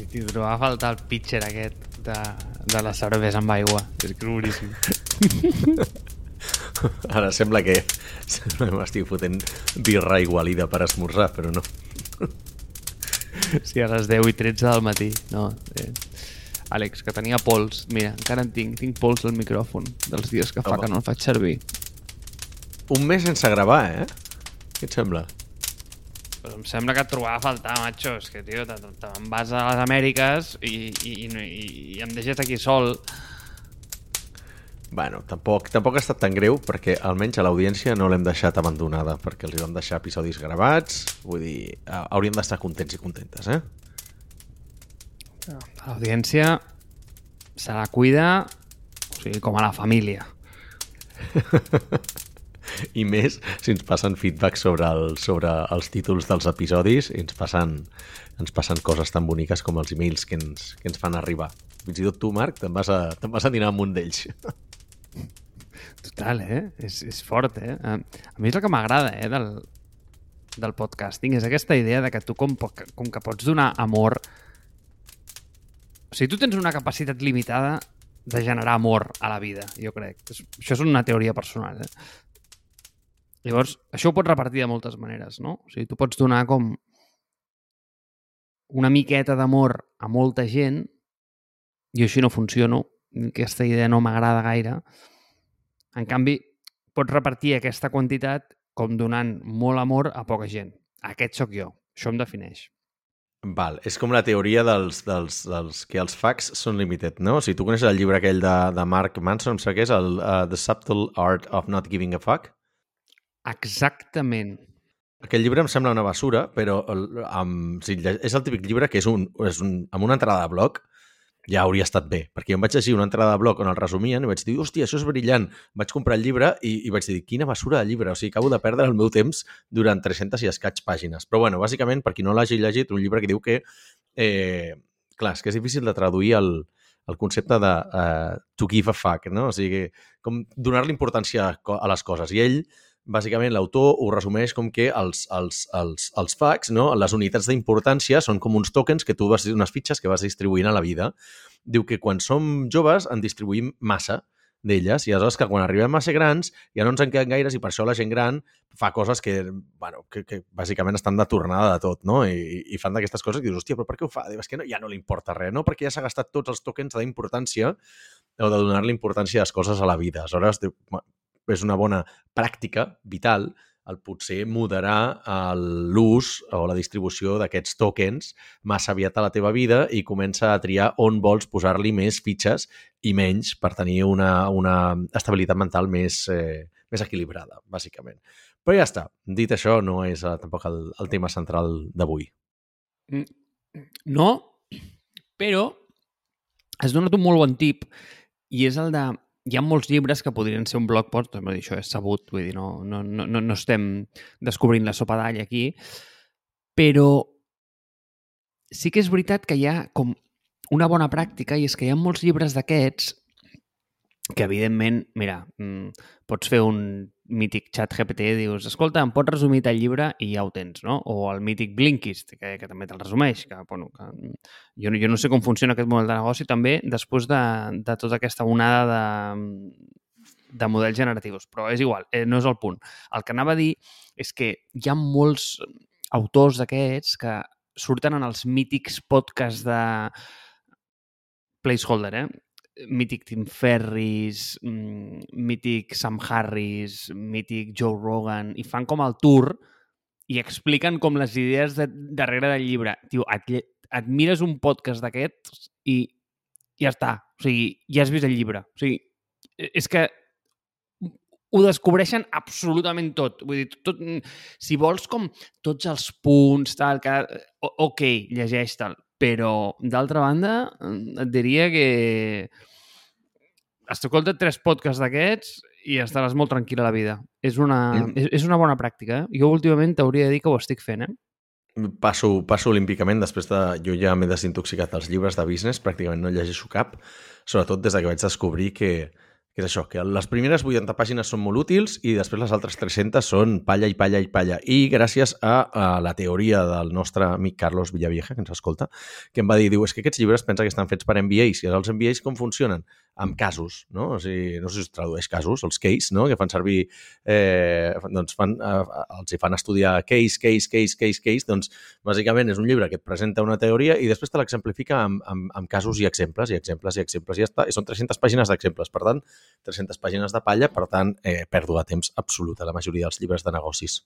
Sí, tio, trobava a faltar el pitcher aquest de, de la cervesa amb aigua. És que boníssim. Ara sembla que m'estic fotent birra igualida per esmorzar, però no. Sí, a les 10 i 13 del matí. No, eh. Àlex, que tenia pols. Mira, encara en tinc. Tinc pols al micròfon dels dies que fa Home. que no el faig servir. Un mes sense gravar, eh? Què et sembla? Però em sembla que et trobava a faltar, macho. És que, tio, te- te- te'n vas a les Amèriques i, i, i, i, em deixes aquí sol. Bueno, tampoc, tampoc ha estat tan greu perquè almenys a l'audiència no l'hem deixat abandonada perquè els hi vam deixar episodis gravats vull dir, hauríem d'estar contents i contentes, eh? L'audiència se la cuida o sigui, com a la família. I més si ens passen feedback sobre, el, sobre els títols dels episodis i ens passen, ens passen coses tan boniques com els emails que ens, que ens fan arribar. Fins i tot tu, Marc, te'n vas, a, te'n vas a dinar amb un d'ells. Total, eh? És, és fort, eh? A mi és el que m'agrada, eh, del, del podcasting, és aquesta idea de que tu, com, com que pots donar amor... O sigui, tu tens una capacitat limitada de generar amor a la vida, jo crec. Això és una teoria personal, eh? Llavors, això ho pots repartir de moltes maneres, no? O sigui, tu pots donar com una miqueta d'amor a molta gent, jo així no funciono, aquesta idea no m'agrada gaire, en canvi, pots repartir aquesta quantitat com donant molt amor a poca gent. Aquest sóc jo. Això em defineix. Val, és com la teoria dels, dels, dels que els facts són limited, no? O sigui, tu coneixes el llibre aquell de, de Mark Manson, em sembla que és el uh, The Subtle Art of Not Giving a Fuck? Exactament. Aquell llibre em sembla una basura, però el, amb, si, és el típic llibre que és, un, és un, amb una entrada de blog ja hauria estat bé, perquè jo em vaig llegir una entrada de blog on el resumien i vaig dir, hòstia, això és brillant. Vaig comprar el llibre i, i vaig dir, quina basura de llibre, o sigui, acabo de perdre el meu temps durant 300 i escaig pàgines. Però bueno, bàsicament, per qui no l'hagi llegit, un llibre que diu que, eh, clar, és que és difícil de traduir el, el concepte de uh, to give a fuck, no? O sigui, com donar-li importància a les coses. I ell, bàsicament, l'autor ho resumeix com que els, els, els, els facts, no? les unitats d'importància, són com uns tokens que tu vas, unes fitxes que vas distribuint a la vida. Diu que quan som joves en distribuïm massa d'elles i aleshores que quan arribem a ser grans ja no ens en queden gaires i per això la gent gran fa coses que, bueno, que, que bàsicament estan de tornada de tot, no? I, i fan d'aquestes coses i dius, hòstia, però per què ho fa? Diu, és que no, ja no li importa res, no? Perquè ja s'ha gastat tots els tokens d'importància o de donar-li importància a les coses a la vida. Aleshores, diu, "Ma- és una bona pràctica vital el potser moderar l'ús o la distribució d'aquests tokens massa aviat a la teva vida i comença a triar on vols posar-li més fitxes i menys per tenir una, una estabilitat mental més, eh, més equilibrada, bàsicament. Però ja està. Dit això, no és eh, tampoc el, el tema central d'avui. No, però has donat un molt bon tip i és el de... Hi ha molts llibres que podrien ser un blog post, dir, això és sabut, vull dir, no, no, no no estem descobrint la sopa d'all aquí, però sí que és veritat que hi ha com una bona pràctica i és que hi ha molts llibres d'aquests que, evidentment, mira, mm, pots fer un mític xat GPT i dius, escolta, em pots resumir el llibre i ja ho tens, no? O el mític Blinkist, que, que també te'l resumeix, que, bueno, que jo, no- jo no sé com funciona aquest model de negoci també després de, de tota aquesta onada de, de models generatius, però és igual, eh, no és el punt. El que anava a dir és que hi ha molts autors d'aquests que surten en els mítics podcasts de placeholder, eh? Mític Tim Ferris, mm, mític Sam Harris, mític Joe Rogan, i fan com el tour i expliquen com les idees de, darrere del llibre. Tio, et, et mires un podcast d'aquests i ja està. O sigui, ja has vist el llibre. O sigui, és que ho descobreixen absolutament tot. Vull dir, tot, si vols com tots els punts, tal, que, ok, llegeix tal, però d'altra banda et diria que escolta tres podcasts d'aquests i estaràs molt tranquil a la vida. És una, Mm. és, és una bona pràctica. Eh? Jo últimament t'hauria de dir que ho estic fent, eh? Passo, passo olímpicament, després de... Jo ja m'he desintoxicat dels llibres de business, pràcticament no llegeixo cap, sobretot des de que vaig descobrir que, que que és això, que les primeres 80 pàgines són molt útils i després les altres 300 són palla i palla i palla. I gràcies a, a la teoria del nostre amic Carlos Villavieja, que ens escolta, que em va dir, diu, és que aquests llibres pensa que estan fets per MBAs, i els MBAs com funcionen? Amb casos, no? O sigui, no sé si es tradueix casos, els case, no? Que fan servir, eh, doncs fan, eh, els hi fan estudiar case, case, case, case, case, doncs bàsicament és un llibre que et presenta una teoria i després te l'exemplifica amb, amb, amb casos i exemples, i exemples, i exemples, i ja està. I són 300 pàgines d'exemples, per tant, 300 pàgines de palla, per tant, eh, pèrdua de temps absoluta la majoria dels llibres de negocis.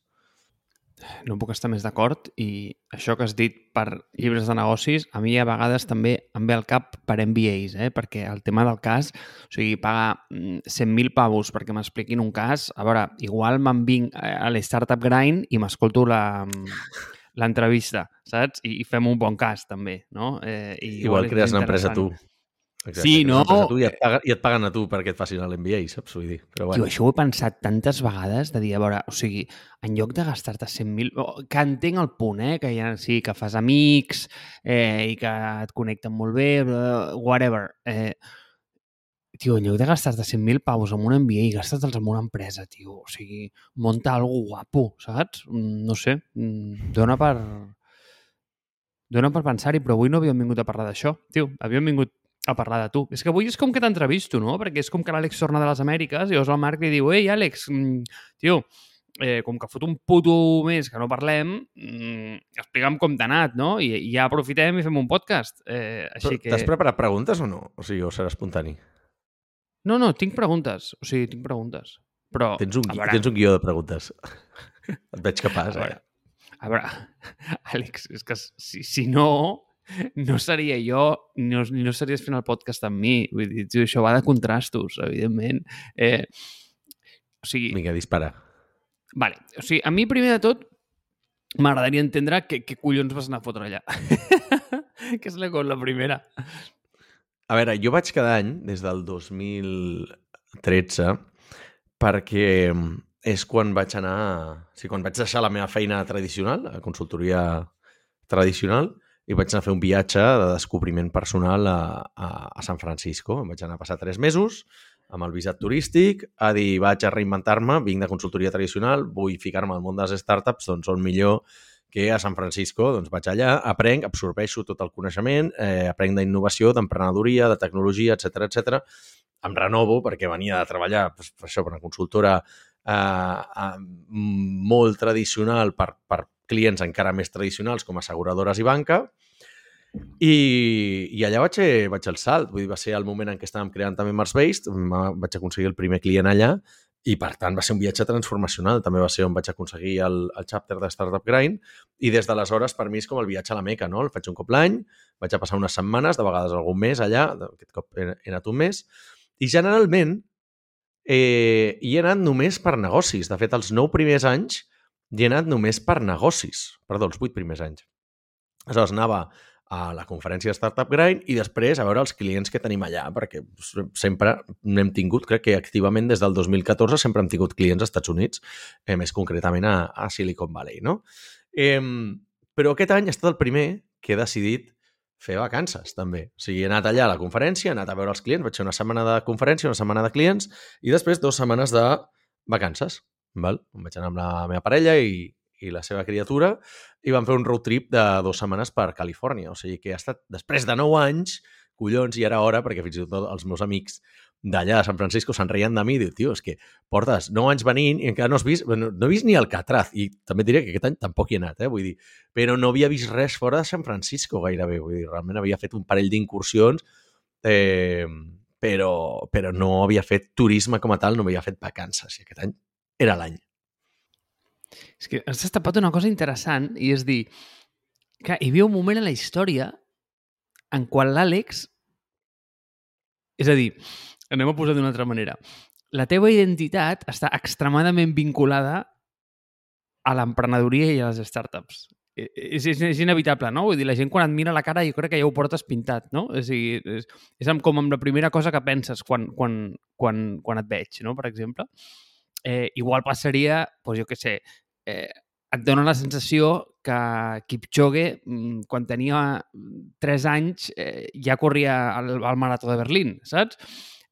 No puc estar més d'acord i això que has dit per llibres de negocis, a mi a vegades també em ve al cap per MBAs, eh? perquè el tema del cas, o sigui, pagar 100.000 mm, pavos perquè m'expliquin un cas, a veure, igual me'n vinc a l'Startup Grind i m'escolto la mm, l'entrevista, saps? I, I fem un bon cas, també, no? Eh, i igual, igual crees una empresa tu. Exacte, sí, no? Tu i, et paguen, I et paguen a tu perquè et facin l'NBA, saps? Vull dir, però bueno. Tio, això ho he pensat tantes vegades de dir, a veure, o sigui, en lloc de gastar-te 100.000... Que entenc el punt, eh? Que ja, sí, que fas amics eh, i que et connecten molt bé, whatever. Eh, tio, en lloc de gastar-te 100.000 paus amb un MBA i gastar-te'ls amb una empresa, tio, o sigui, monta algo guapo, saps? Mm, no sé, mm, dona per... Dona per pensar-hi, però avui no havíem vingut a parlar d'això, tio. Havíem vingut a parlar de tu. És que avui és com que t'entrevisto, no? Perquè és com que l'Àlex torna de les Amèriques i llavors el Marc li diu «Ei, Àlex, mm, tio, eh, com que fot un puto mes que no parlem, mm, explica'm com t'ha anat, no? I, I ja aprofitem i fem un podcast. Eh, així que... T'has preparat preguntes o no? O sigui, o serà espontani? No, no, tinc preguntes. O sigui, tinc preguntes. Però, tens un, veure... tens un guió de preguntes. Et veig capaç, a veure, eh? A veure, Àlex, és que si, si no, no seria jo, no, no series fent el podcast amb mi. Vull dir, tio, això va de contrastos, evidentment. Eh, o sigui... Vinga, dispara. Vale. O sigui, a mi, primer de tot, m'agradaria entendre què, què collons vas anar a fotre allà. que és la, la primera. A veure, jo vaig cada any, des del 2013, perquè és quan vaig anar... O sigui, quan vaig deixar la meva feina tradicional, a consultoria tradicional, i vaig anar a fer un viatge de descobriment personal a, a, a San Francisco. Em vaig anar a passar tres mesos amb el visat turístic, a dir, vaig a reinventar-me, vinc de consultoria tradicional, vull ficar-me al món de les startups, doncs on millor que a San Francisco, doncs vaig allà, aprenc, absorbeixo tot el coneixement, eh, aprenc d'innovació, d'emprenedoria, de tecnologia, etc etc. Em renovo perquè venia de treballar pues, per això, per una consultora eh, eh, molt tradicional per, per clients encara més tradicionals com asseguradores i banca, i, i allà vaig, vaig al salt. Vull dir, va ser el moment en què estàvem creant també Mars Based, vaig aconseguir el primer client allà i, per tant, va ser un viatge transformacional. També va ser on vaig aconseguir el, el chapter de Startup Grind i des d'aleshores, per mi, és com el viatge a la Meca, no? El faig un cop l'any, vaig a passar unes setmanes, de vegades algun mes allà, aquest cop he, he anat un mes, i generalment eh, hi he anat només per negocis. De fet, els nou primers anys i he anat només per negocis. Perdó, els vuit primers anys. Aleshores, anava a la conferència Startup Grind i després a veure els clients que tenim allà, perquè sempre n'hem tingut, crec que activament des del 2014 sempre hem tingut clients als Estats Units, eh, més concretament a, a Silicon Valley, no? Eh, però aquest any ha estat el primer que he decidit fer vacances, també. O sigui, he anat allà a la conferència, he anat a veure els clients, vaig fer una setmana de conferència, una setmana de clients i després dues setmanes de vacances. Val? Vaig anar amb la meva parella i, i la seva criatura i van fer un road trip de dues setmanes per Califòrnia. O sigui que ha estat, després de nou anys, collons, i era hora, perquè fins i tot els meus amics d'allà de San Francisco se'n reien de mi i diu, tio, és que portes nou anys venint i encara no has vist, no, no he vist ni el Catraz i també diré que aquest any tampoc hi he anat, eh? vull dir, però no havia vist res fora de San Francisco gairebé, vull dir, realment havia fet un parell d'incursions eh, però, però no havia fet turisme com a tal, no havia fet vacances i aquest any era l'any. És que has destapat una cosa interessant i és dir, que hi havia un moment a la història en qual l'Àlex... És a dir, anem a posar d'una altra manera. La teva identitat està extremadament vinculada a l'emprenedoria i a les startups. És, és, és inevitable, no? Vull dir, la gent quan et mira la cara jo crec que ja ho portes pintat, no? És, és, és com amb la primera cosa que penses quan, quan, quan, quan et veig, no? Per exemple. Eh, igual passaria, doncs jo què sé, eh, et dona la sensació que Kipchoge, mm, quan tenia 3 anys, eh, ja corria al, al Marató de Berlín, saps?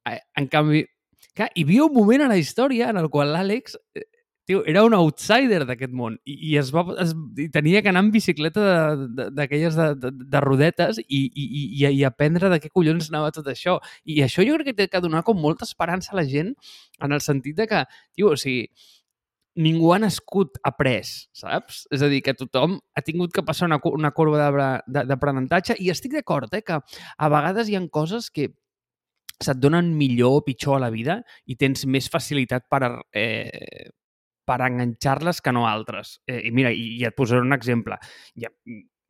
Eh, en canvi, Clar, hi havia un moment a la història en el qual l'Àlex eh, tio, era un outsider d'aquest món i, i, es va, es, i tenia que anar en bicicleta d'aquelles de, de, de, de rodetes i, i, i, i aprendre de què collons anava tot això. I això jo crec que té que donar com molta esperança a la gent en el sentit de que, tio, o sigui, ningú ha nascut après, saps? És a dir, que tothom ha tingut que passar una, una corba d'aprenentatge i estic d'acord, eh, que a vegades hi han coses que se't donen millor o pitjor a la vida i tens més facilitat per, eh, per enganxar-les que no altres. Eh, I mira, i, i et posaré un exemple. Hi ha,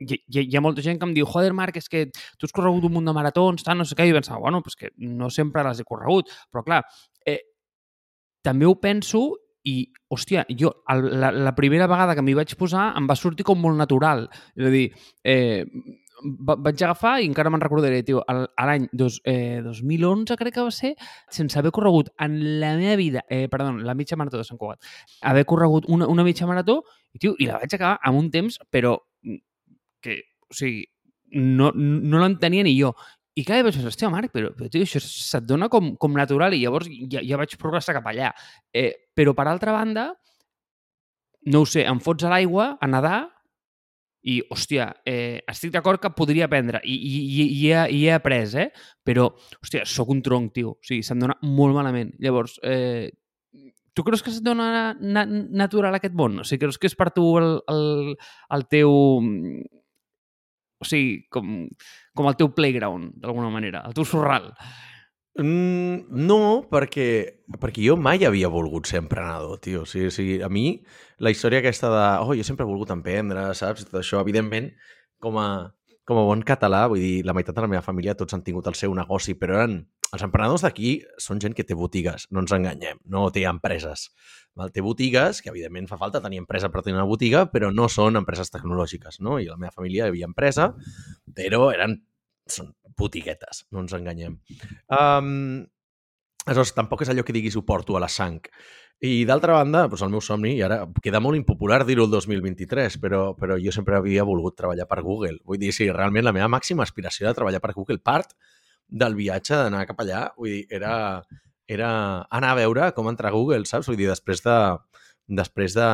hi, hi ha molta gent que em diu joder, Marc, és que tu has corregut un munt de maratons, tal, no sé què, i pensava, bueno, pues que no sempre les he corregut, però clar, eh, també ho penso i, hòstia, jo el, la, la primera vegada que m'hi vaig posar em va sortir com molt natural. És a dir, eh, vaig agafar, i encara me'n recordaré, tio, l'any eh, 2011, crec que va ser, sense haver corregut en la meva vida, eh, perdó, la mitja marató de Sant Cugat, haver corregut una, una mitja marató, i, tio, i la vaig acabar amb un temps, però que, o sigui, no, no l'entenia ni jo. I cada vaig pensar, Marc, però, però tio, això se't dona com, com natural i llavors ja, ja vaig progressar cap allà. Eh, però, per altra banda, no ho sé, em fots a l'aigua a nedar i, hòstia, eh, estic d'acord que podria aprendre i, i, i, i, he, i he après, eh? Però, hòstia, sóc un tronc, tio. O sigui, se'm dona molt malament. Llavors, eh, tu creus que se't dona na natural aquest món? O sigui, creus que és per tu el, el, el teu... O sigui, com, com el teu playground, d'alguna manera, el teu sorral. Mm, no, perquè, perquè jo mai havia volgut ser emprenedor, tio. O sigui, o sigui, a mi, la història aquesta de oh, jo sempre he volgut emprendre, saps? Tot això, evidentment, com a, com a bon català, vull dir, la meitat de la meva família tots han tingut el seu negoci, però eren... Els emprenedors d'aquí són gent que té botigues, no ens enganyem, no té empreses. Val? Té botigues, que evidentment fa falta tenir empresa per tenir una botiga, però no són empreses tecnològiques, no? I la meva família hi havia empresa, però eren són botiguetes, no ens enganyem. Um, aleshores, tampoc és allò que diguis ho porto a la sang. I d'altra banda, doncs el meu somni, i ara queda molt impopular dir-ho el 2023, però, però jo sempre havia volgut treballar per Google. Vull dir, sí, realment la meva màxima aspiració de treballar per Google part del viatge d'anar cap allà, vull dir, era, era anar a veure com entrar a Google, saps? Vull dir, després de, després de,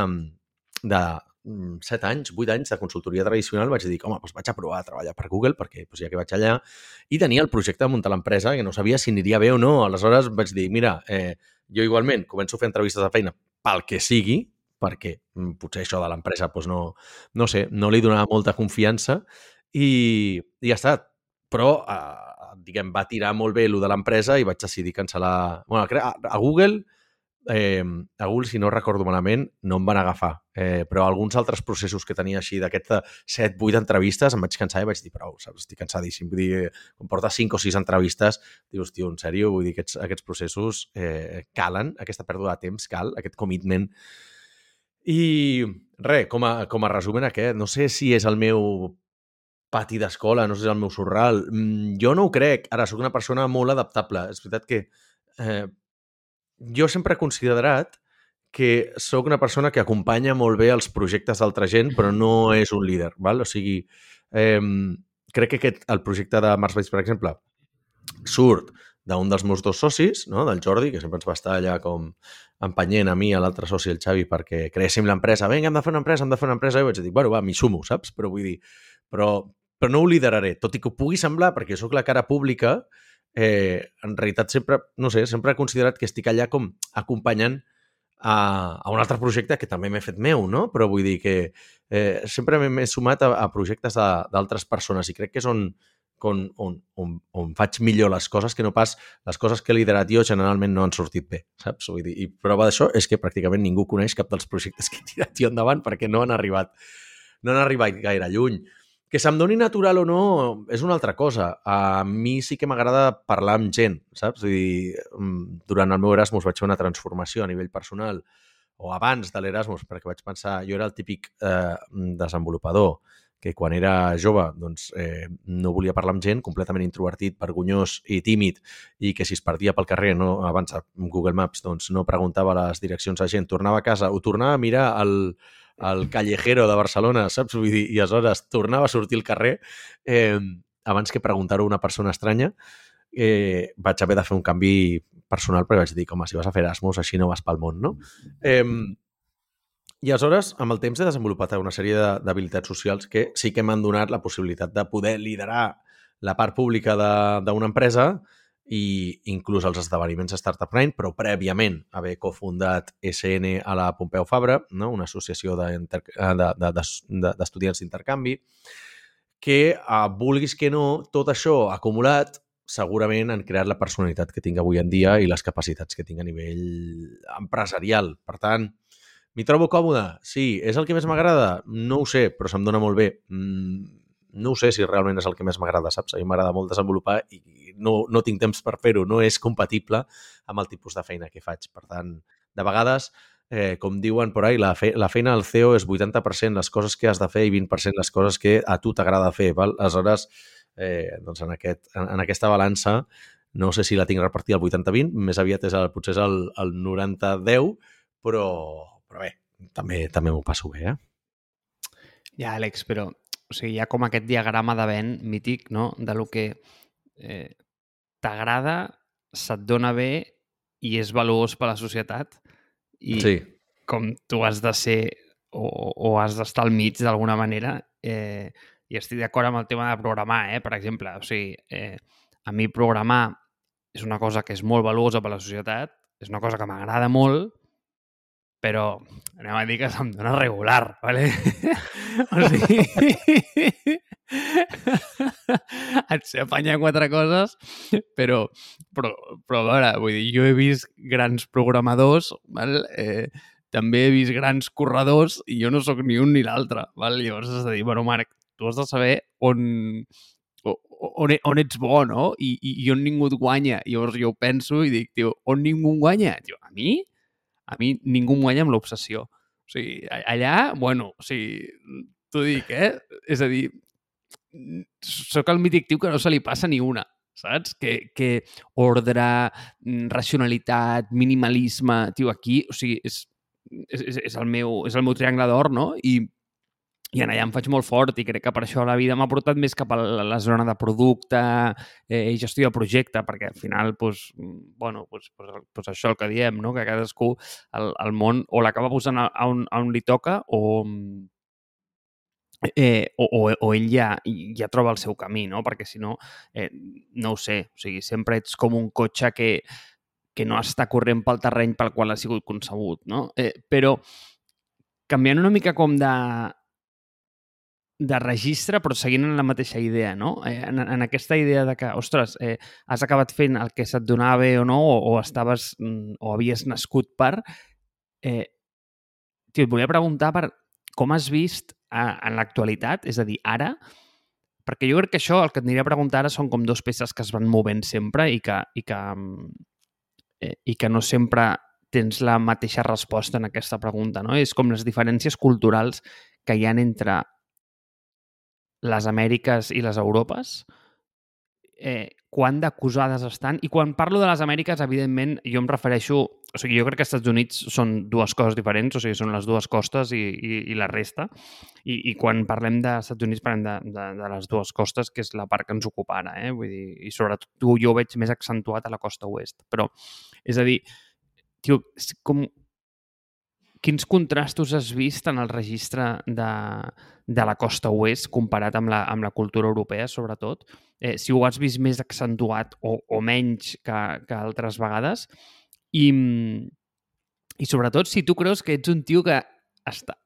de, 7 mm, anys, 8 anys de consultoria tradicional, vaig dir, home, doncs vaig a provar a treballar per Google, perquè doncs, ja que vaig allà, i tenia el projecte de muntar l'empresa, que no sabia si aniria bé o no. Aleshores vaig dir, mira, eh, jo igualment començo a fer entrevistes de feina pel que sigui, perquè mm, potser això de l'empresa, doncs no, no sé, no li donava molta confiança i, i ja està. Però, eh, diguem, va tirar molt bé el de l'empresa i vaig decidir cancel·lar... Bueno, a Google eh, a Google, si no recordo malament, no em van agafar. Eh, però alguns altres processos que tenia així d'aquestes 7-8 entrevistes em vaig cansar i vaig dir, prou, saps? estic cansadíssim. Vull dir, quan portes 5 o 6 entrevistes, dius, tio, en sèrio, vull dir, aquests, aquests processos eh, calen, aquesta pèrdua de temps cal, aquest commitment. I res, com a, com a resum en aquest, no sé si és el meu pati d'escola, no sé si és el meu sorral. Mm, jo no ho crec. Ara, sóc una persona molt adaptable. És veritat que eh, jo sempre he considerat que sóc una persona que acompanya molt bé els projectes d'altra gent, però no és un líder, val? O sigui, eh, crec que aquest, el projecte de Mars Bates, per exemple, surt d'un dels meus dos socis, no? del Jordi, que sempre ens va estar allà com empenyent a mi, a l'altre soci, el Xavi, perquè creéssim l'empresa. Vinga, hem de fer una empresa, hem de fer una empresa. I vaig dir, bueno, va, m'hi sumo, saps? Però vull dir, però, però no ho lideraré, tot i que ho pugui semblar, perquè sóc la cara pública, eh, en realitat sempre, no sé, sempre he considerat que estic allà com acompanyant a, a un altre projecte que també m'he fet meu, no? Però vull dir que eh, sempre m'he sumat a, a projectes d'altres persones i crec que és on, on, on, on, on faig millor les coses que no pas les coses que he liderat jo generalment no han sortit bé, saps? Vull dir, I prova d'això és que pràcticament ningú coneix cap dels projectes que he tirat jo endavant perquè no han arribat no han arribat gaire lluny. Que se'm doni natural o no és una altra cosa. A mi sí que m'agrada parlar amb gent, saps? Dir, mm, durant el meu Erasmus vaig fer una transformació a nivell personal o abans de l'Erasmus, perquè vaig pensar, jo era el típic eh, desenvolupador que quan era jove doncs, eh, no volia parlar amb gent, completament introvertit, vergonyós i tímid, i que si es perdia pel carrer, no, abans a Google Maps, doncs no preguntava les direccions a gent, tornava a casa, o tornava a mirar el, al callejero de Barcelona, saps? Vull dir, i aleshores tornava a sortir al carrer eh, abans que preguntar-ho a una persona estranya. eh, vaig haver de fer un canvi personal perquè vaig dir, home, si vas a fer Erasmus, així no vas pel món, no? Eh, I aleshores, amb el temps he desenvolupat una sèrie d'habilitats socials que sí que m'han donat la possibilitat de poder liderar la part pública d'una empresa i inclús els esdeveniments Startup Brain, però prèviament haver cofundat SN a la Pompeu Fabra, no? una associació d'estudiants de, d'intercanvi, que, eh, vulguis que no, tot això acumulat segurament han creat la personalitat que tinc avui en dia i les capacitats que tinc a nivell empresarial. Per tant, m'hi trobo còmode? Sí. És el que més m'agrada? No ho sé, però se'm dona molt bé. Mm, no sé si realment és el que més m'agrada, saps? A mi m'agrada molt desenvolupar i no, no tinc temps per fer-ho, no és compatible amb el tipus de feina que faig. Per tant, de vegades, eh, com diuen por ahí, la, fe, la feina al CEO és 80% les coses que has de fer i 20% les coses que a tu t'agrada fer. Val? Aleshores, eh, doncs en, aquest, en, en aquesta balança no sé si la tinc repartida al 80-20, més aviat és el, potser és el, el 90-10, però, però bé, també també m'ho passo bé, eh? Ja, Àlex, però o sigui, hi ha com aquest diagrama de vent mític, no?, de lo que eh, t'agrada, se't dona bé i és valuós per a la societat i sí. com tu has de ser o, o has d'estar al mig d'alguna manera eh, i estic d'acord amb el tema de programar, eh? per exemple. O sigui, eh, a mi programar és una cosa que és molt valuosa per a la societat, és una cosa que m'agrada molt, però anem a dir que se'm dona regular, ¿vale? o sigui... et sé apanyar quatre coses, però, però, però a veure, vull dir, jo he vist grans programadors, val? Eh, també he vist grans corredors i jo no sóc ni un ni l'altre. Llavors has de dir, bueno, Marc, tu has de saber on, on, on ets bo, no? I, i, i on ningú et guanya. Llavors jo penso i dic, tio, on ningú em guanya? Tio, a mi? A mi ningú em guanya amb l'obsessió. O sigui, allà, bueno, o sigui, t'ho dic, eh? És a dir, sóc el mític tio que no se li passa ni una, saps? Que, que ordre, mm, racionalitat, minimalisme... Tio, aquí, o sigui, és, és, és, el, meu, és el meu triangle d'or, no? I, i en allà em faig molt fort i crec que per això la vida m'ha portat més cap a la, zona de producte eh, i gestió de projecte, perquè al final, doncs, bueno, doncs, doncs, doncs això el que diem, no? que cadascú el, el món o l'acaba posant a, a, on, a on li toca o, eh, o, o, o ell ja, ja troba el seu camí, no? perquè si no, eh, no ho sé, o sigui, sempre ets com un cotxe que, que no està corrent pel terreny pel qual ha sigut concebut, no? Eh, però canviant una mica com de, de registre, però seguint en la mateixa idea, no? Eh, en, en aquesta idea de que, ostres, eh, has acabat fent el que se't donava bé o no, o, o estaves, mm, o havies nascut per... Eh, tio, et volia preguntar per com has vist eh, en l'actualitat, és a dir, ara, perquè jo crec que això, el que et aniria a preguntar ara són com dos peces que es van movent sempre i que, i que, mm, eh, i que no sempre tens la mateixa resposta en aquesta pregunta, no? És com les diferències culturals que hi han entre les Amèriques i les Europes, eh, quan d'acusades estan. I quan parlo de les Amèriques, evidentment, jo em refereixo... O sigui, jo crec que els Estats Units són dues coses diferents, o sigui, són les dues costes i, i, i la resta. I, I quan parlem dels Estats Units parlem de, de, de les dues costes, que és la part que ens ocupa ara, eh? Vull dir, i sobretot jo ho veig més accentuat a la costa oest. Però, és a dir, tio, com, quins contrastos has vist en el registre de, de la costa oest comparat amb la, amb la cultura europea, sobretot? Eh, si ho has vist més accentuat o, o menys que, que altres vegades? I, I sobretot, si tu creus que ets un tio que està,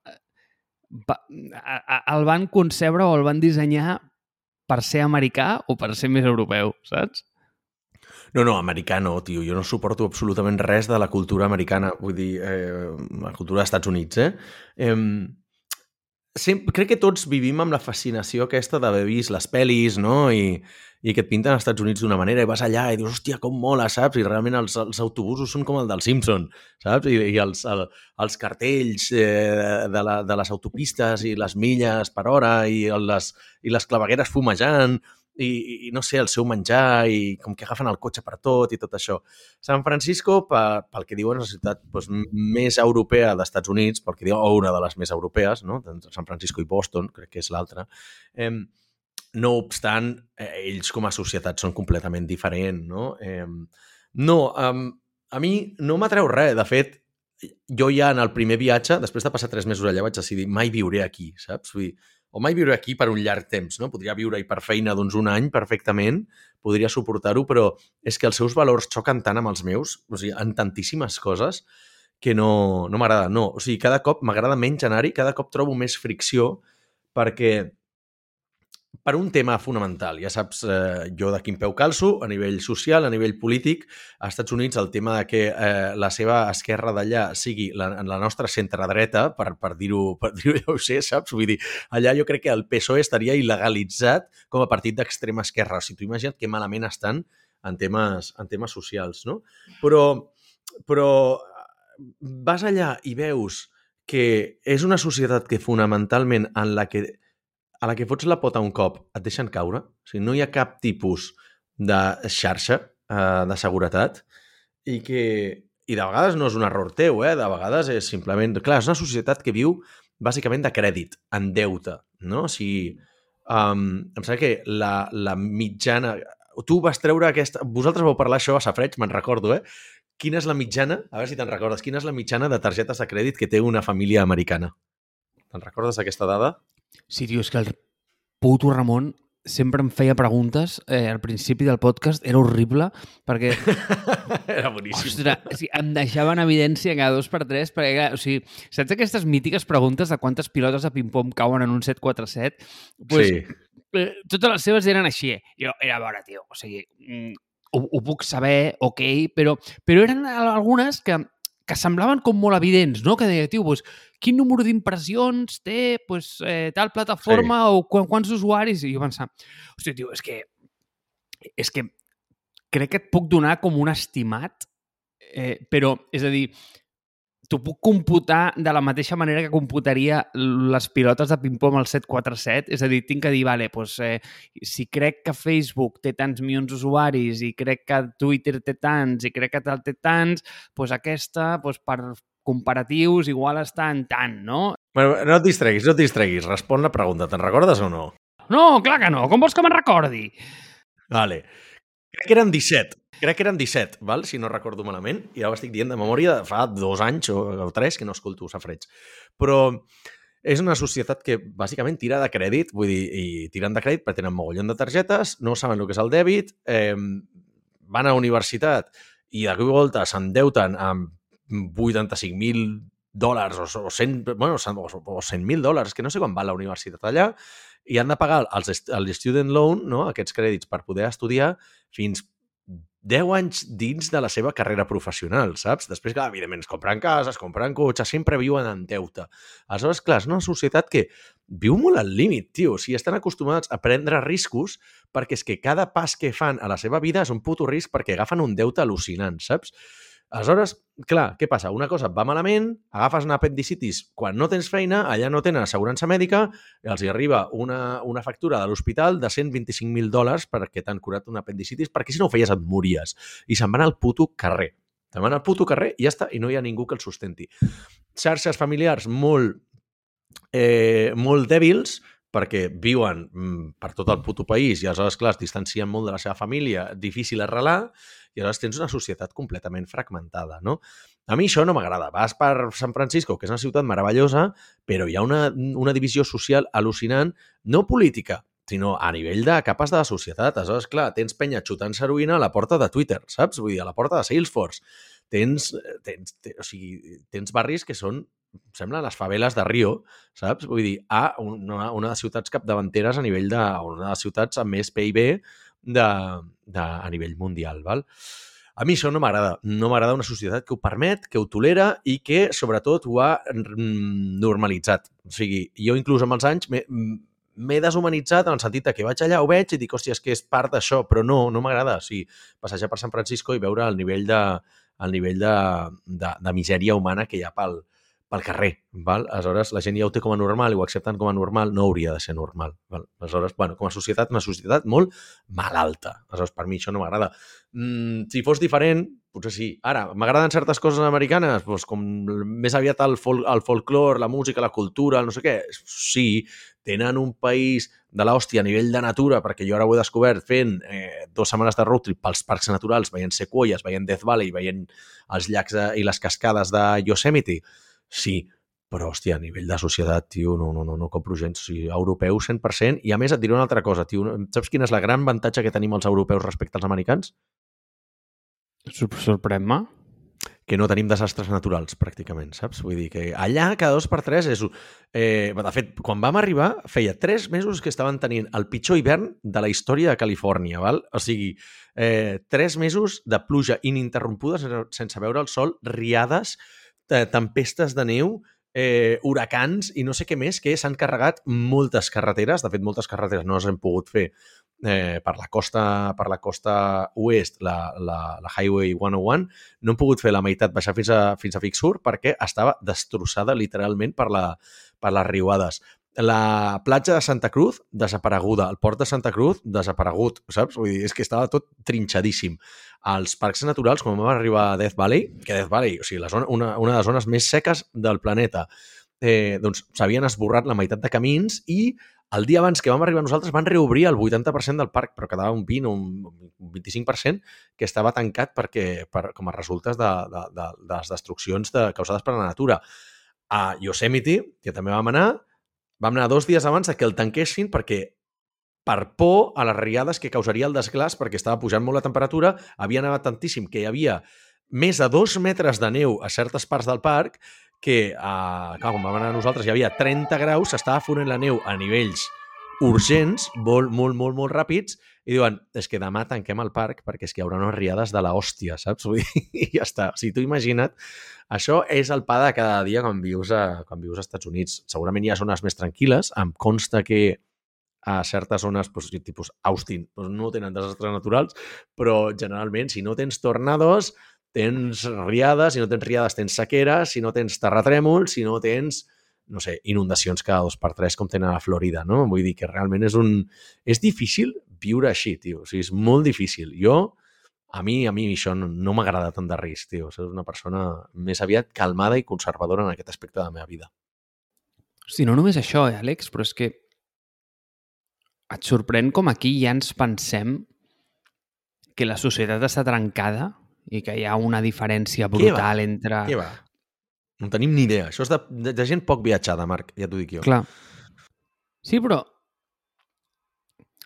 va, a, a, el van concebre o el van dissenyar per ser americà o per ser més europeu, saps? No, no, americà no, tio. Jo no suporto absolutament res de la cultura americana, vull dir, eh, la cultura dels Estats Units, eh? eh sempre, crec que tots vivim amb la fascinació aquesta d'haver vist les pel·lis, no? I, i que et pinten als Estats Units d'una manera i vas allà i dius, hòstia, com mola, saps? I realment els, els autobusos són com el del Simpson, saps? I, i els, el, els cartells eh, de, la, de les autopistes i les milles per hora i les, i les clavegueres fumejant i, i no sé, el seu menjar i com que agafen el cotxe per tot i tot això. San Francisco, pel, pel que diuen, és la ciutat doncs, més europea dels Estats Units, pel que diuen, o una de les més europees, no? San Francisco i Boston, crec que és l'altra. Eh, no obstant, eh, ells com a societat són completament diferents, no? Eh, no, um, a mi no m'atreu res. De fet, jo ja en el primer viatge, després de passar tres mesos allà, vaig decidir mai viuré aquí, saps? Vull dir, o mai viuré aquí per un llarg temps, no? Podria viure-hi per feina doncs un any perfectament, podria suportar-ho, però és que els seus valors xoquen tant amb els meus, o sigui, en tantíssimes coses, que no, no m'agrada. No, o sigui, cada cop m'agrada menys anar-hi, cada cop trobo més fricció perquè per un tema fonamental. Ja saps eh, jo de quin peu calço, a nivell social, a nivell polític. Als Estats Units el tema de que eh, la seva esquerra d'allà sigui la, la nostra centre-dreta, per, per dir-ho per dir ja ho sé, saps? Vull dir, allà jo crec que el PSOE estaria il·legalitzat com a partit d'extrema esquerra. O sigui, tu imagina't que malament estan en temes, en temes socials, no? Però, però vas allà i veus que és una societat que fonamentalment en la que a la que fots la pota un cop et deixen caure, o sigui, no hi ha cap tipus de xarxa eh, de seguretat i que i de vegades no és un error teu, eh? de vegades és simplement... Clar, és una societat que viu bàsicament de crèdit, en deute, no? O sigui, um, em sembla que la, la mitjana... Tu vas treure aquesta... Vosaltres vau parlar això a Safreig, me'n recordo, eh? Quina és la mitjana, a veure si te'n recordes, quina és la mitjana de targetes de crèdit que té una família americana? Te'n recordes aquesta dada? Sí, tio, és que el puto Ramon sempre em feia preguntes eh, al principi del podcast, era horrible, perquè... era boníssim. Ostres, o sigui, em deixava en evidència cada dos per tres, perquè, o sigui, saps aquestes mítiques preguntes de quantes pilotes de ping-pong cauen en un 747? Pues, sí. Eh, totes les seves eren així. Jo, era a veure, tio, o sigui, mm, ho, ho puc saber, ok, però, però eren algunes que que semblaven com molt evidents, no? Que deia, tio, pues, quin número d'impressions té pues, eh, tal plataforma sí. o qu quants usuaris? I jo pensava, hòstia, tio, és que, és que crec que et puc donar com un estimat, eh, però, és a dir, t'ho puc computar de la mateixa manera que computaria les pilotes de ping-pong al 747, és a dir, tinc que dir, vale, doncs, eh, si crec que Facebook té tants milions d'usuaris i crec que Twitter té tants i crec que tal té tants, doncs aquesta, doncs per comparatius, igual està en tant, no? Bueno, no et distreguis, no et distreguis. Respon la pregunta. Te'n recordes o no? No, clar que no. Com vols que me'n recordi? Vale. Crec que eren 17 crec que eren 17, val? si no recordo malament, i ara ho estic dient de memòria de fa dos anys o, o tres que no escolto safreig. Però és una societat que bàsicament tira de crèdit, vull dir, i tiren de crèdit perquè tenen mogollon de targetes, no saben el que és el dèbit, eh, van a universitat i de cop i volta s'endeuten amb 85.000 dòlars o, o 100, bueno, o 100.000 dòlars, que no sé quan va la universitat allà, i han de pagar els, el student loan, no? aquests crèdits per poder estudiar, fins 10 anys dins de la seva carrera professional, saps? Després, clar, evidentment, es compren cases, compren cotxes, sempre viuen en deute. Aleshores, clar, és una societat que viu molt al límit, tio. O sigui, estan acostumats a prendre riscos perquè és que cada pas que fan a la seva vida és un puto risc perquè agafen un deute al·lucinant, saps? Aleshores, clar, què passa? Una cosa et va malament, agafes una apendicitis quan no tens feina, allà no tenen assegurança mèdica, els hi arriba una, una factura de l'hospital de 125.000 dòlars perquè t'han curat una apendicitis, perquè si no ho feies et mories. I se'n van al puto carrer. Se'n van al puto carrer i ja està, i no hi ha ningú que el sustenti. Xarxes familiars molt, eh, molt dèbils, perquè viuen mm, per tot el puto país i aleshores, clar, es distancien molt de la seva família, difícil arrelar, i aleshores tens una societat completament fragmentada, no? A mi això no m'agrada. Vas per San Francisco, que és una ciutat meravellosa, però hi ha una, una divisió social al·lucinant, no política, sinó a nivell de capes de la societat. Aleshores, clar, tens penya xutant heroïna a la porta de Twitter, saps? Vull dir, a la porta de Salesforce. Tens, tens, tens, o sigui, tens barris que són sembla les faveles de Rio, saps? Vull dir, a una, una de les ciutats capdavanteres a nivell de... una de les ciutats amb més PIB de, de, a nivell mundial. Val? A mi això no m'agrada. No m'agrada una societat que ho permet, que ho tolera i que, sobretot, ho ha normalitzat. O sigui, jo inclús amb els anys m'he deshumanitzat en el sentit que vaig allà, ho veig i dic, hòstia, és que és part d'això, però no, no m'agrada. O sigui, passejar per San Francisco i veure el nivell de, el nivell de, de, de misèria humana que hi ha pel, pel carrer. Val? Aleshores, la gent ja ho té com a normal i ho accepten com a normal, no hauria de ser normal. Val? Aleshores, bueno, com a societat, una societat molt malalta. Aleshores, per mi això no m'agrada. Mm, si fos diferent, potser sí. Ara, m'agraden certes coses americanes, doncs com més aviat el, fol el folclore, la música, la cultura, no sé què. Sí, tenen un país de l'hòstia a nivell de natura, perquè jo ara ho he descobert fent eh, dues setmanes de road trip pels parcs naturals, veient sequoies, veient Death Valley, veient els llacs de, i les cascades de Yosemite. Sí, però, hòstia, a nivell de societat, tio, no, no, no, no compro gens. O sigui, europeu 100%. I a més et diré una altra cosa, tio. Saps quin és la gran avantatge que tenim els europeus respecte als americans? Sorprèn-me. Que no tenim desastres naturals, pràcticament, saps? Vull dir que allà cada dos per tres és... Eh, de fet, quan vam arribar, feia tres mesos que estaven tenint el pitjor hivern de la història de Califòrnia, val? O sigui, eh, tres mesos de pluja ininterrompuda sense veure el sol, riades, tempestes de neu, eh, huracans i no sé què més, que s'han carregat moltes carreteres. De fet, moltes carreteres no les hem pogut fer eh, per, la costa, per la costa oest, la, la, la Highway 101. No hem pogut fer la meitat baixar fins a, fins a Fixur perquè estava destrossada literalment per, la, per les riuades la platja de Santa Cruz, desapareguda. El port de Santa Cruz, desaparegut, saps? Vull dir, és que estava tot trinxadíssim als parcs naturals, quan vam arribar a Death Valley, que Death Valley, o sigui, la zona, una, una de les zones més seques del planeta, eh, doncs s'havien esborrat la meitat de camins i el dia abans que vam arribar nosaltres van reobrir el 80% del parc, però quedava un 20 o un 25% que estava tancat perquè, per, com a resultes de, de, de, de les destruccions de, causades per la natura. A Yosemite, que també vam anar, vam anar dos dies abans que el tanquessin perquè per por a les riades que causaria el desglàs perquè estava pujant molt la temperatura, havia nevat tantíssim que hi havia més de dos metres de neu a certes parts del parc que, eh, clar, quan vam anar nosaltres hi havia 30 graus, s'estava fonent la neu a nivells urgents, molt, molt, molt, molt ràpids, i diuen, és que demà tanquem el parc perquè és que hi haurà unes riades de la saps? I ja està. O sigui, tu imagina't, això és el pa de cada dia quan vius a, quan vius als Estats Units. Segurament hi ha zones més tranquil·les, em consta que a certes zones, doncs, tipus Austin, doncs no tenen desastres naturals, però generalment, si no tens tornados, tens riades, si no tens riades tens sequera, si no tens terratrèmols, si no tens, no sé, inundacions cada dos per tres com tenen a Florida, no? Vull dir que realment és un... És difícil viure així, tio. O sigui, és molt difícil. Jo, a mi, a mi això no, no m'agrada tant de risc, tio. Soc una persona més aviat calmada i conservadora en aquest aspecte de la meva vida. Sí, no només això, eh, Àlex, però és que et sorprèn com aquí ja ens pensem que la societat està trencada i que hi ha una diferència brutal Què entre... Què va? No tenim ni idea. Això és de, de, de gent poc viatjada, Marc, ja t'ho dic jo. Clar. Sí, però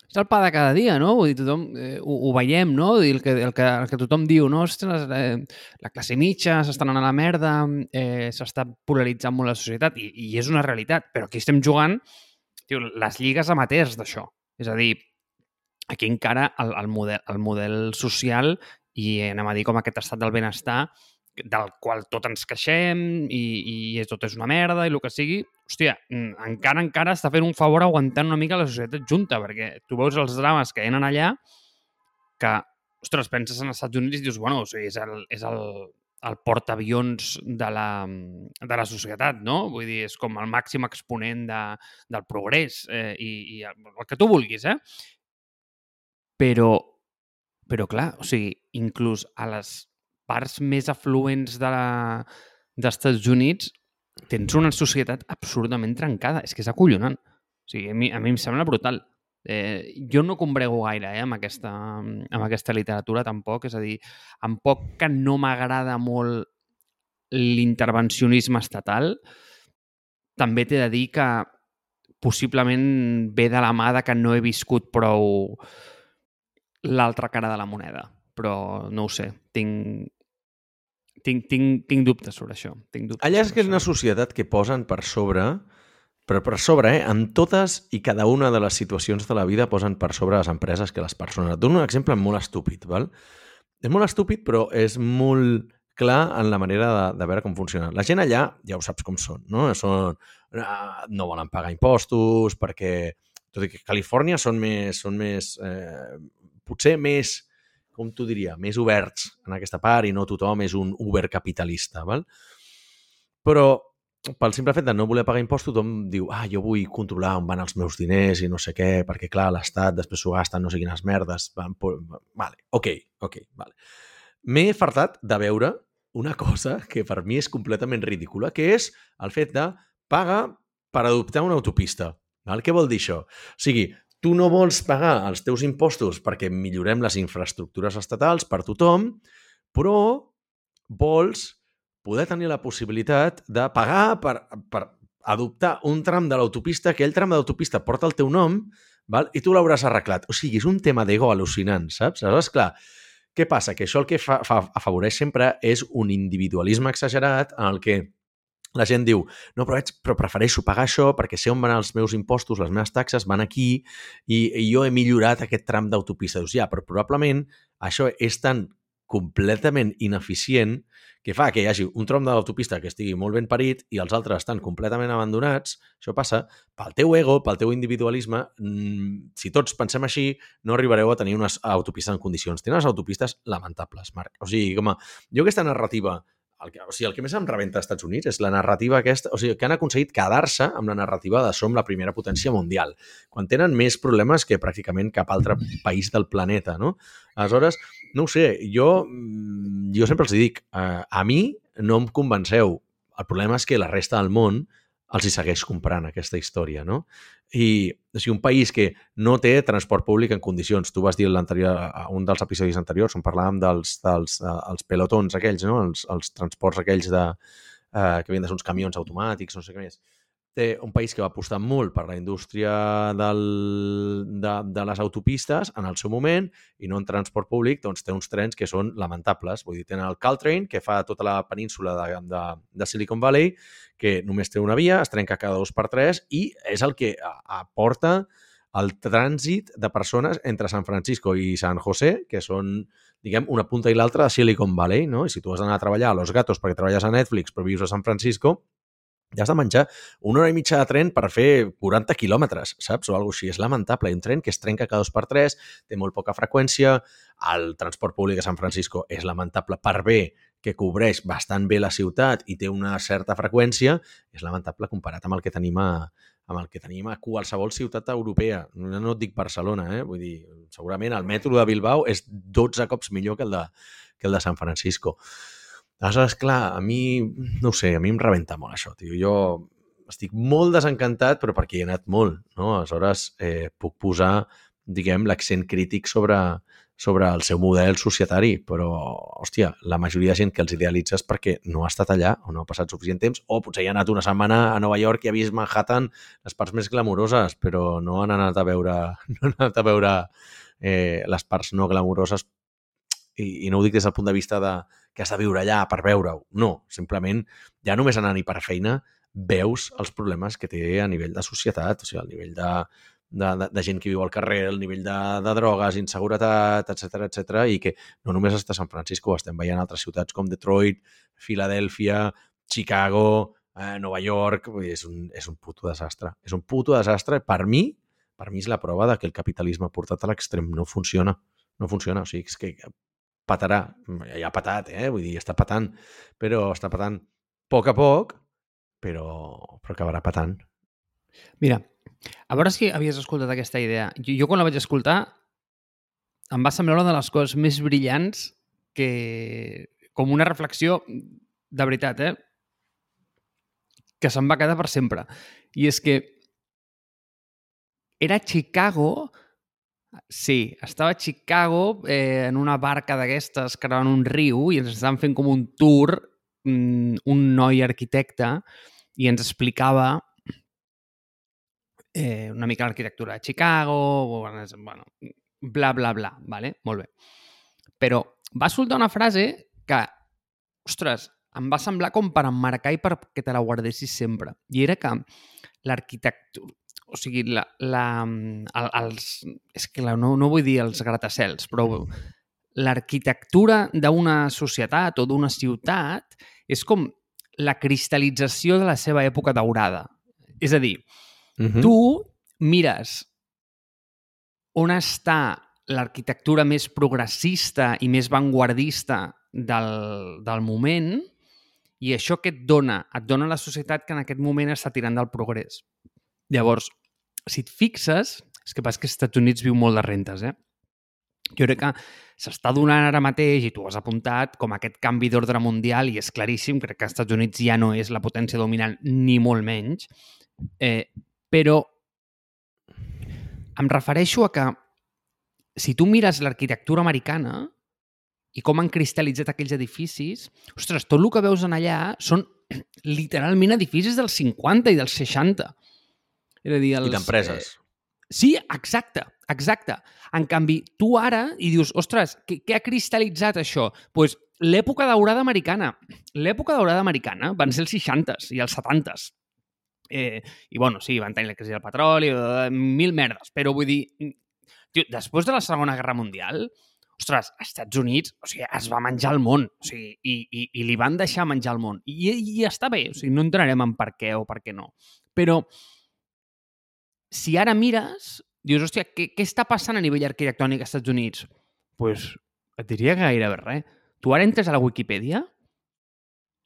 és el pa de cada dia, no? Vull dir, tothom eh, ho, ho veiem, no? Vull dir, el, que, el, que, el que tothom diu, no? Ostres, eh, la classe mitja s'està anant a la merda, eh, s'està polaritzant molt la societat i, i és una realitat, però aquí estem jugant tio, les lligues amateurs d'això. És a dir, aquí encara el, el, model, el model social i anem a dir com aquest estat del benestar del qual tot ens queixem i, i tot és una merda i el que sigui, hòstia, mm, encara, encara està fent un favor aguantant una mica la societat junta, perquè tu veus els drames que ha allà que, ostres, penses en els Estats Units i dius, bueno, o sigui, és el, és el, el portaavions de la, de la societat, no? Vull dir, és com el màxim exponent de, del progrés eh, i, i el, el que tu vulguis, eh? Però, però clar, o sigui, inclús a les parts més afluents de la, dels Estats Units tens una societat absolutament trencada. És que és acollonant. O sigui, a mi, a mi em sembla brutal. Eh, jo no combrego gaire eh, amb, aquesta, amb aquesta literatura tampoc, és a dir, amb poc que no m'agrada molt l'intervencionisme estatal, també t'he de dir que possiblement ve de la mà de que no he viscut prou l'altra cara de la moneda. Però no ho sé, tinc, tinc, tinc, tinc dubtes sobre això. Tinc dubtes Allà és que és una societat que posen per sobre, però per sobre, eh? en totes i cada una de les situacions de la vida posen per sobre les empreses que les persones. Et dono un exemple molt estúpid, val? És molt estúpid, però és molt clar en la manera de, de veure com funciona. La gent allà, ja ho saps com són, no? Són, ah, no volen pagar impostos perquè, tot i que a Califòrnia són més, són més eh, potser més, com t'ho diria, més oberts en aquesta part i no tothom és un Uber capitalista, val? Però pel simple fet de no voler pagar impostos, tothom diu, ah, jo vull controlar on van els meus diners i no sé què, perquè, clar, l'Estat després s'ho gasta no sé quines merdes. Van, vale, ok, ok, vale. m'he fartat de veure una cosa que per mi és completament ridícula, que és el fet de pagar per adoptar una autopista. Val? Què vol dir això? O sigui, tu no vols pagar els teus impostos perquè millorem les infraestructures estatals per tothom, però vols poder tenir la possibilitat de pagar per, per adoptar un tram de l'autopista, que el tram de l'autopista porta el teu nom, val? i tu l'hauràs arreglat. O sigui, és un tema d'ego al·lucinant, saps? Aleshores, clar, què passa? Que això el que fa, fa, afavoreix sempre és un individualisme exagerat en el que la gent diu, no, però, veig, però prefereixo pagar això perquè sé on van els meus impostos, les meves taxes van aquí i, i jo he millorat aquest tram d'autopista. Dius, ja, però probablement això és tan completament ineficient que fa que hi hagi un trom de l'autopista que estigui molt ben parit i els altres estan completament abandonats, això passa pel teu ego, pel teu individualisme. Mmm, si tots pensem així, no arribareu a tenir unes autopistes en condicions. Tenen unes autopistes lamentables, Marc. O sigui, com a, jo aquesta narrativa el que, o sigui, el que més em rebenta als Estats Units és la narrativa aquesta, o sigui, que han aconseguit quedar-se amb la narrativa de som la primera potència mundial, quan tenen més problemes que pràcticament cap altre país del planeta, no? Aleshores, no ho sé, jo, mm, jo sempre els dic, eh, a mi no em convenceu. El problema és que la resta del món els hi segueix comprant aquesta història, no? I o sigui, un país que no té transport públic en condicions, tu vas dir l'anterior, a un dels episodis anteriors on parlàvem dels, dels uh, els pelotons aquells, no? els, els transports aquells de, uh, que havien de ser uns camions automàtics, no sé què més té un país que va apostar molt per la indústria del, de, de les autopistes en el seu moment i no en transport públic, doncs té uns trens que són lamentables. Vull dir, tenen el Caltrain, que fa tota la península de, de, de Silicon Valley, que només té una via, es trenca cada dos per tres i és el que aporta el trànsit de persones entre San Francisco i San José, que són, diguem, una punta i l'altra de Silicon Valley, no? I si tu has d'anar a treballar a Los Gatos perquè treballes a Netflix però vius a San Francisco, ja has de menjar una hora i mitja de tren per fer 40 quilòmetres, saps? O alguna així. És lamentable. un tren que es trenca cada dos per tres, té molt poca freqüència, el transport públic a San Francisco és lamentable per bé que cobreix bastant bé la ciutat i té una certa freqüència, és lamentable comparat amb el que tenim a, amb el que tenim a qualsevol ciutat europea. No, no et dic Barcelona, eh? Vull dir, segurament el metro de Bilbao és 12 cops millor que el de, que el de San Francisco. Aleshores, clar, a mi, no sé, a mi em rebenta molt això, tio. Jo estic molt desencantat, però perquè hi he anat molt, no? Aleshores, eh, puc posar, diguem, l'accent crític sobre, sobre el seu model societari, però, hòstia, la majoria de gent que els idealitza és perquè no ha estat allà o no ha passat suficient temps, o potser hi ha anat una setmana a Nova York i ha vist Manhattan les parts més glamuroses, però no han anat a veure, no han anat a veure eh, les parts no glamuroses i, i no ho dic des del punt de vista de que has de viure allà per veure-ho. No, simplement ja només anant-hi per feina veus els problemes que té a nivell de societat, o sigui, al nivell de, de, de, de gent que viu al carrer, el nivell de, de drogues, inseguretat, etc etc i que no només està a San Francisco, estem veient altres ciutats com Detroit, Filadèlfia, Chicago, eh, Nova York, és, un, és un puto desastre. És un puto desastre. Per mi, per mi és la prova de que el capitalisme portat a l'extrem no funciona. No funciona. O sigui, és que patarà. Ja ha patat, eh? Vull dir, està patant. Però està patant a poc a poc, però, però acabarà patant. Mira, a veure si havies escoltat aquesta idea. Jo, jo quan la vaig escoltar em va semblar una de les coses més brillants que... com una reflexió de veritat, eh? que se'n va quedar per sempre. I és que era Chicago Sí, estava a Chicago eh, en una barca d'aquestes creuant un riu i ens estaven fent com un tour mm, un noi arquitecte i ens explicava eh, una mica l'arquitectura de Chicago, bueno, bla, bla, bla, vale? molt bé. Però va soltar una frase que, ostres, em va semblar com per emmarcar i perquè te la guardessis sempre. I era que l'arquitectura o sigui, la, la, el, els, és que la, no, no vull dir els gratacels, però l'arquitectura d'una societat o d'una ciutat és com la cristal·lització de la seva època daurada. És a dir, uh -huh. tu mires on està l'arquitectura més progressista i més vanguardista del, del moment i això que et dona? Et dona la societat que en aquest moment està tirant del progrés. Llavors, si et fixes, és que pas que als Estats Units viu molt de rentes, eh? jo crec que s'està donant ara mateix, i tu has apuntat, com aquest canvi d'ordre mundial, i és claríssim, crec que els Estats Units ja no és la potència dominant, ni molt menys, eh, però em refereixo a que si tu mires l'arquitectura americana i com han cristal·litzat aquells edificis, ostres, tot el que veus en allà són literalment edificis dels 50 i dels 60. És a dir, els, I d'empreses. Eh, sí, exacte, exacte. En canvi, tu ara i dius, ostres, què, què ha cristal·litzat això? Doncs pues, l'època daurada americana. L'època daurada americana van ser els 60s i els 70s. Eh, I, bueno, sí, van tenir la crisi del petroli, mil merdes, però vull dir, tio, després de la Segona Guerra Mundial, ostres, als Estats Units o sigui, es va menjar el món o sigui, i, i, i li van deixar menjar el món. I, i està bé, o sigui, no entrarem en per què o per què no. Però si ara mires, dius, hòstia, què, què està passant a nivell arquitectònic als Estats Units? Doncs pues, et diria gairebé res. Tu ara entres a la Wikipedia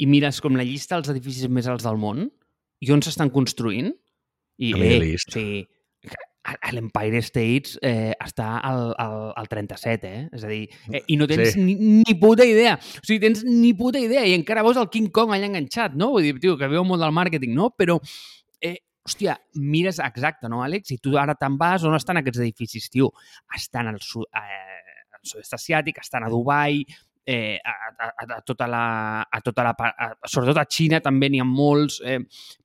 i mires com la llista dels edificis més alts del món i on s'estan construint i, A eh, list. o sigui, a l'Empire States eh, està al, al, al 37, eh? És a dir, eh, i no tens Sí. sí. ni, ni puta idea. O sigui, tens ni puta idea i encara veus el King Kong allà enganxat, no? Vull dir, tio, que veu molt del màrqueting, no? Però, hòstia, mires exacte, no, Àlex? I tu ara te'n vas, on estan aquests edificis, tio? Estan al sud, eh, al sud-est asiàtic, estan a Dubai, eh, a, a, a, tota la... A tota la part- a, sobretot a Xina també n'hi ha molts, eh,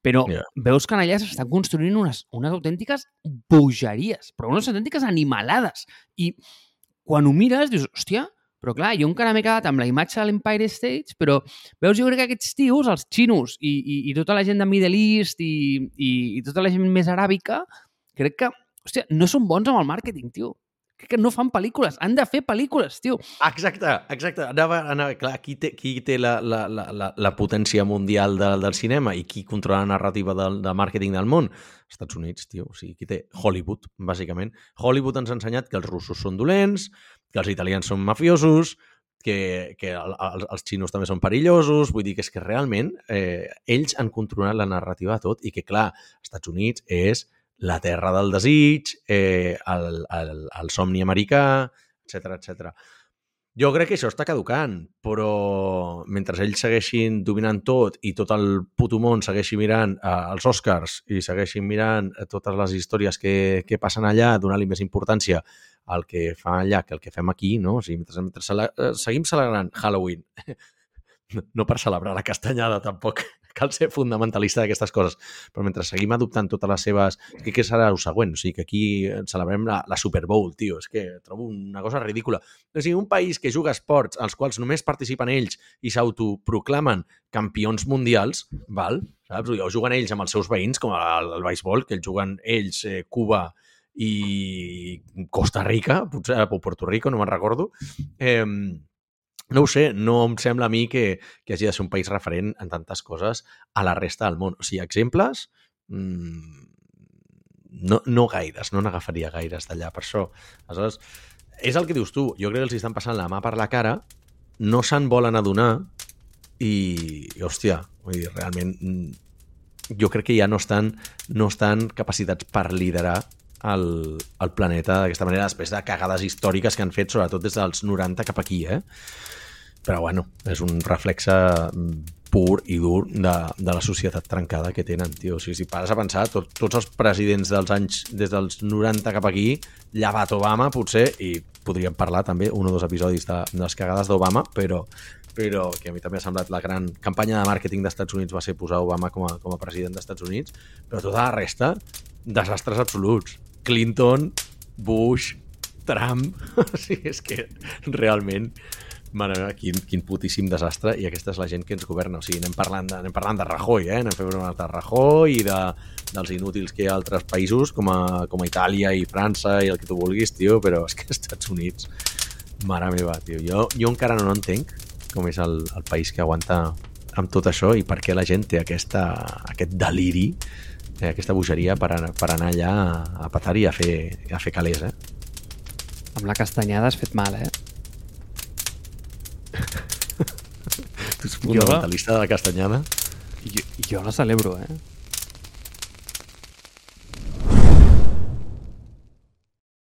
però yeah. veus que allà s'estan construint unes, unes autèntiques bogeries, però unes autèntiques animalades. I quan ho mires, dius, hòstia, però clar, jo encara m'he quedat amb la imatge de l'Empire State, però veus, jo crec que aquests tios, els xinos i, i, i tota la gent de Middle East i, i, i tota la gent més aràbica, crec que, hòstia, no són bons amb el màrqueting, tio. Que no fan pel·lícules. Han de fer pel·lícules, tio. Exacte, exacte. Anava, anava, clar, qui té, qui té la, la, la, la, potència mundial de, del cinema i qui controla la narrativa del, del màrqueting del món? Estats Units, tio. O sigui, qui té Hollywood, bàsicament. Hollywood ens ha ensenyat que els russos són dolents, que els italians són mafiosos, que, que el, els xinos també són perillosos, vull dir que és que realment eh, ells han controlat la narrativa de tot i que, clar, Estats Units és la terra del desig, eh, el, el, el somni americà, etc etc. Jo crec que això està caducant, però mentre ells segueixin dominant tot i tot el puto món segueixi mirant eh, els Oscars i segueixin mirant eh, totes les històries que, que passen allà, donar-li més importància al que fan allà que el que fem aquí, no? O sigui, mentre, mentre cele eh, seguim celebrant Halloween, no per celebrar la castanyada tampoc, cal ser fundamentalista d'aquestes coses, però mentre seguim adoptant totes les seves... És que què serà el següent? O sigui, que aquí celebrem la, la Super Bowl, tio. És que trobo una cosa ridícula. O sigui, un país que juga esports als quals només participen ells i s'autoproclamen campions mundials, val? Saps? O juguen ells amb els seus veïns, com el, el béisbol, que el juguen ells, eh, Cuba i Costa Rica, potser, o Puerto Rico, no me'n recordo. Eh, no ho sé, no em sembla a mi que, que hagi de ser un país referent en tantes coses a la resta del món. O sigui, exemples, mmm, no, no gaires, no n'agafaria gaires d'allà, per això. Aleshores, és el que dius tu, jo crec que els estan passant la mà per la cara, no se'n volen adonar i, i hòstia, vull dir, realment mm, jo crec que ja no estan, no estan capacitats per liderar el, el planeta d'aquesta manera després de cagades històriques que han fet, sobretot des dels 90 cap aquí, eh? Però bueno, és un reflexe mm, pur i dur de, de la societat trencada que tenen, tio. O sigui, si pares a pensar, tot, tots els presidents dels anys des dels 90 cap aquí, llevat Obama, potser, i podríem parlar també un o dos episodis de, de les cagades d'Obama, però, però que a mi també ha semblat la gran campanya de màrqueting dels Estats Units va ser posar Obama com a, com a president dels Estats Units, però tota la resta, desastres absoluts. Clinton, Bush, Trump... o sigui, és que realment mare meva, quin, quin putíssim desastre. I aquesta és la gent que ens governa. O sigui, anem parlant de, anem parlant de Rajoy eh? anem fent una de Rajoy i de, dels inútils que hi ha altres països com a, com a Itàlia i França i el que tu vulguis, tio, però és que als Estats Units mare meva, tio. Jo, jo encara no entenc com és el, el país que aguanta amb tot això i per què la gent té aquesta, aquest deliri eh, aquesta bogeria per, anar- per anar allà a, a petar i a fer, a fer calés, eh? Amb la castanyada has fet mal, eh? Tu ets fundamentalista de la castanyada? Jo, jo la celebro, eh?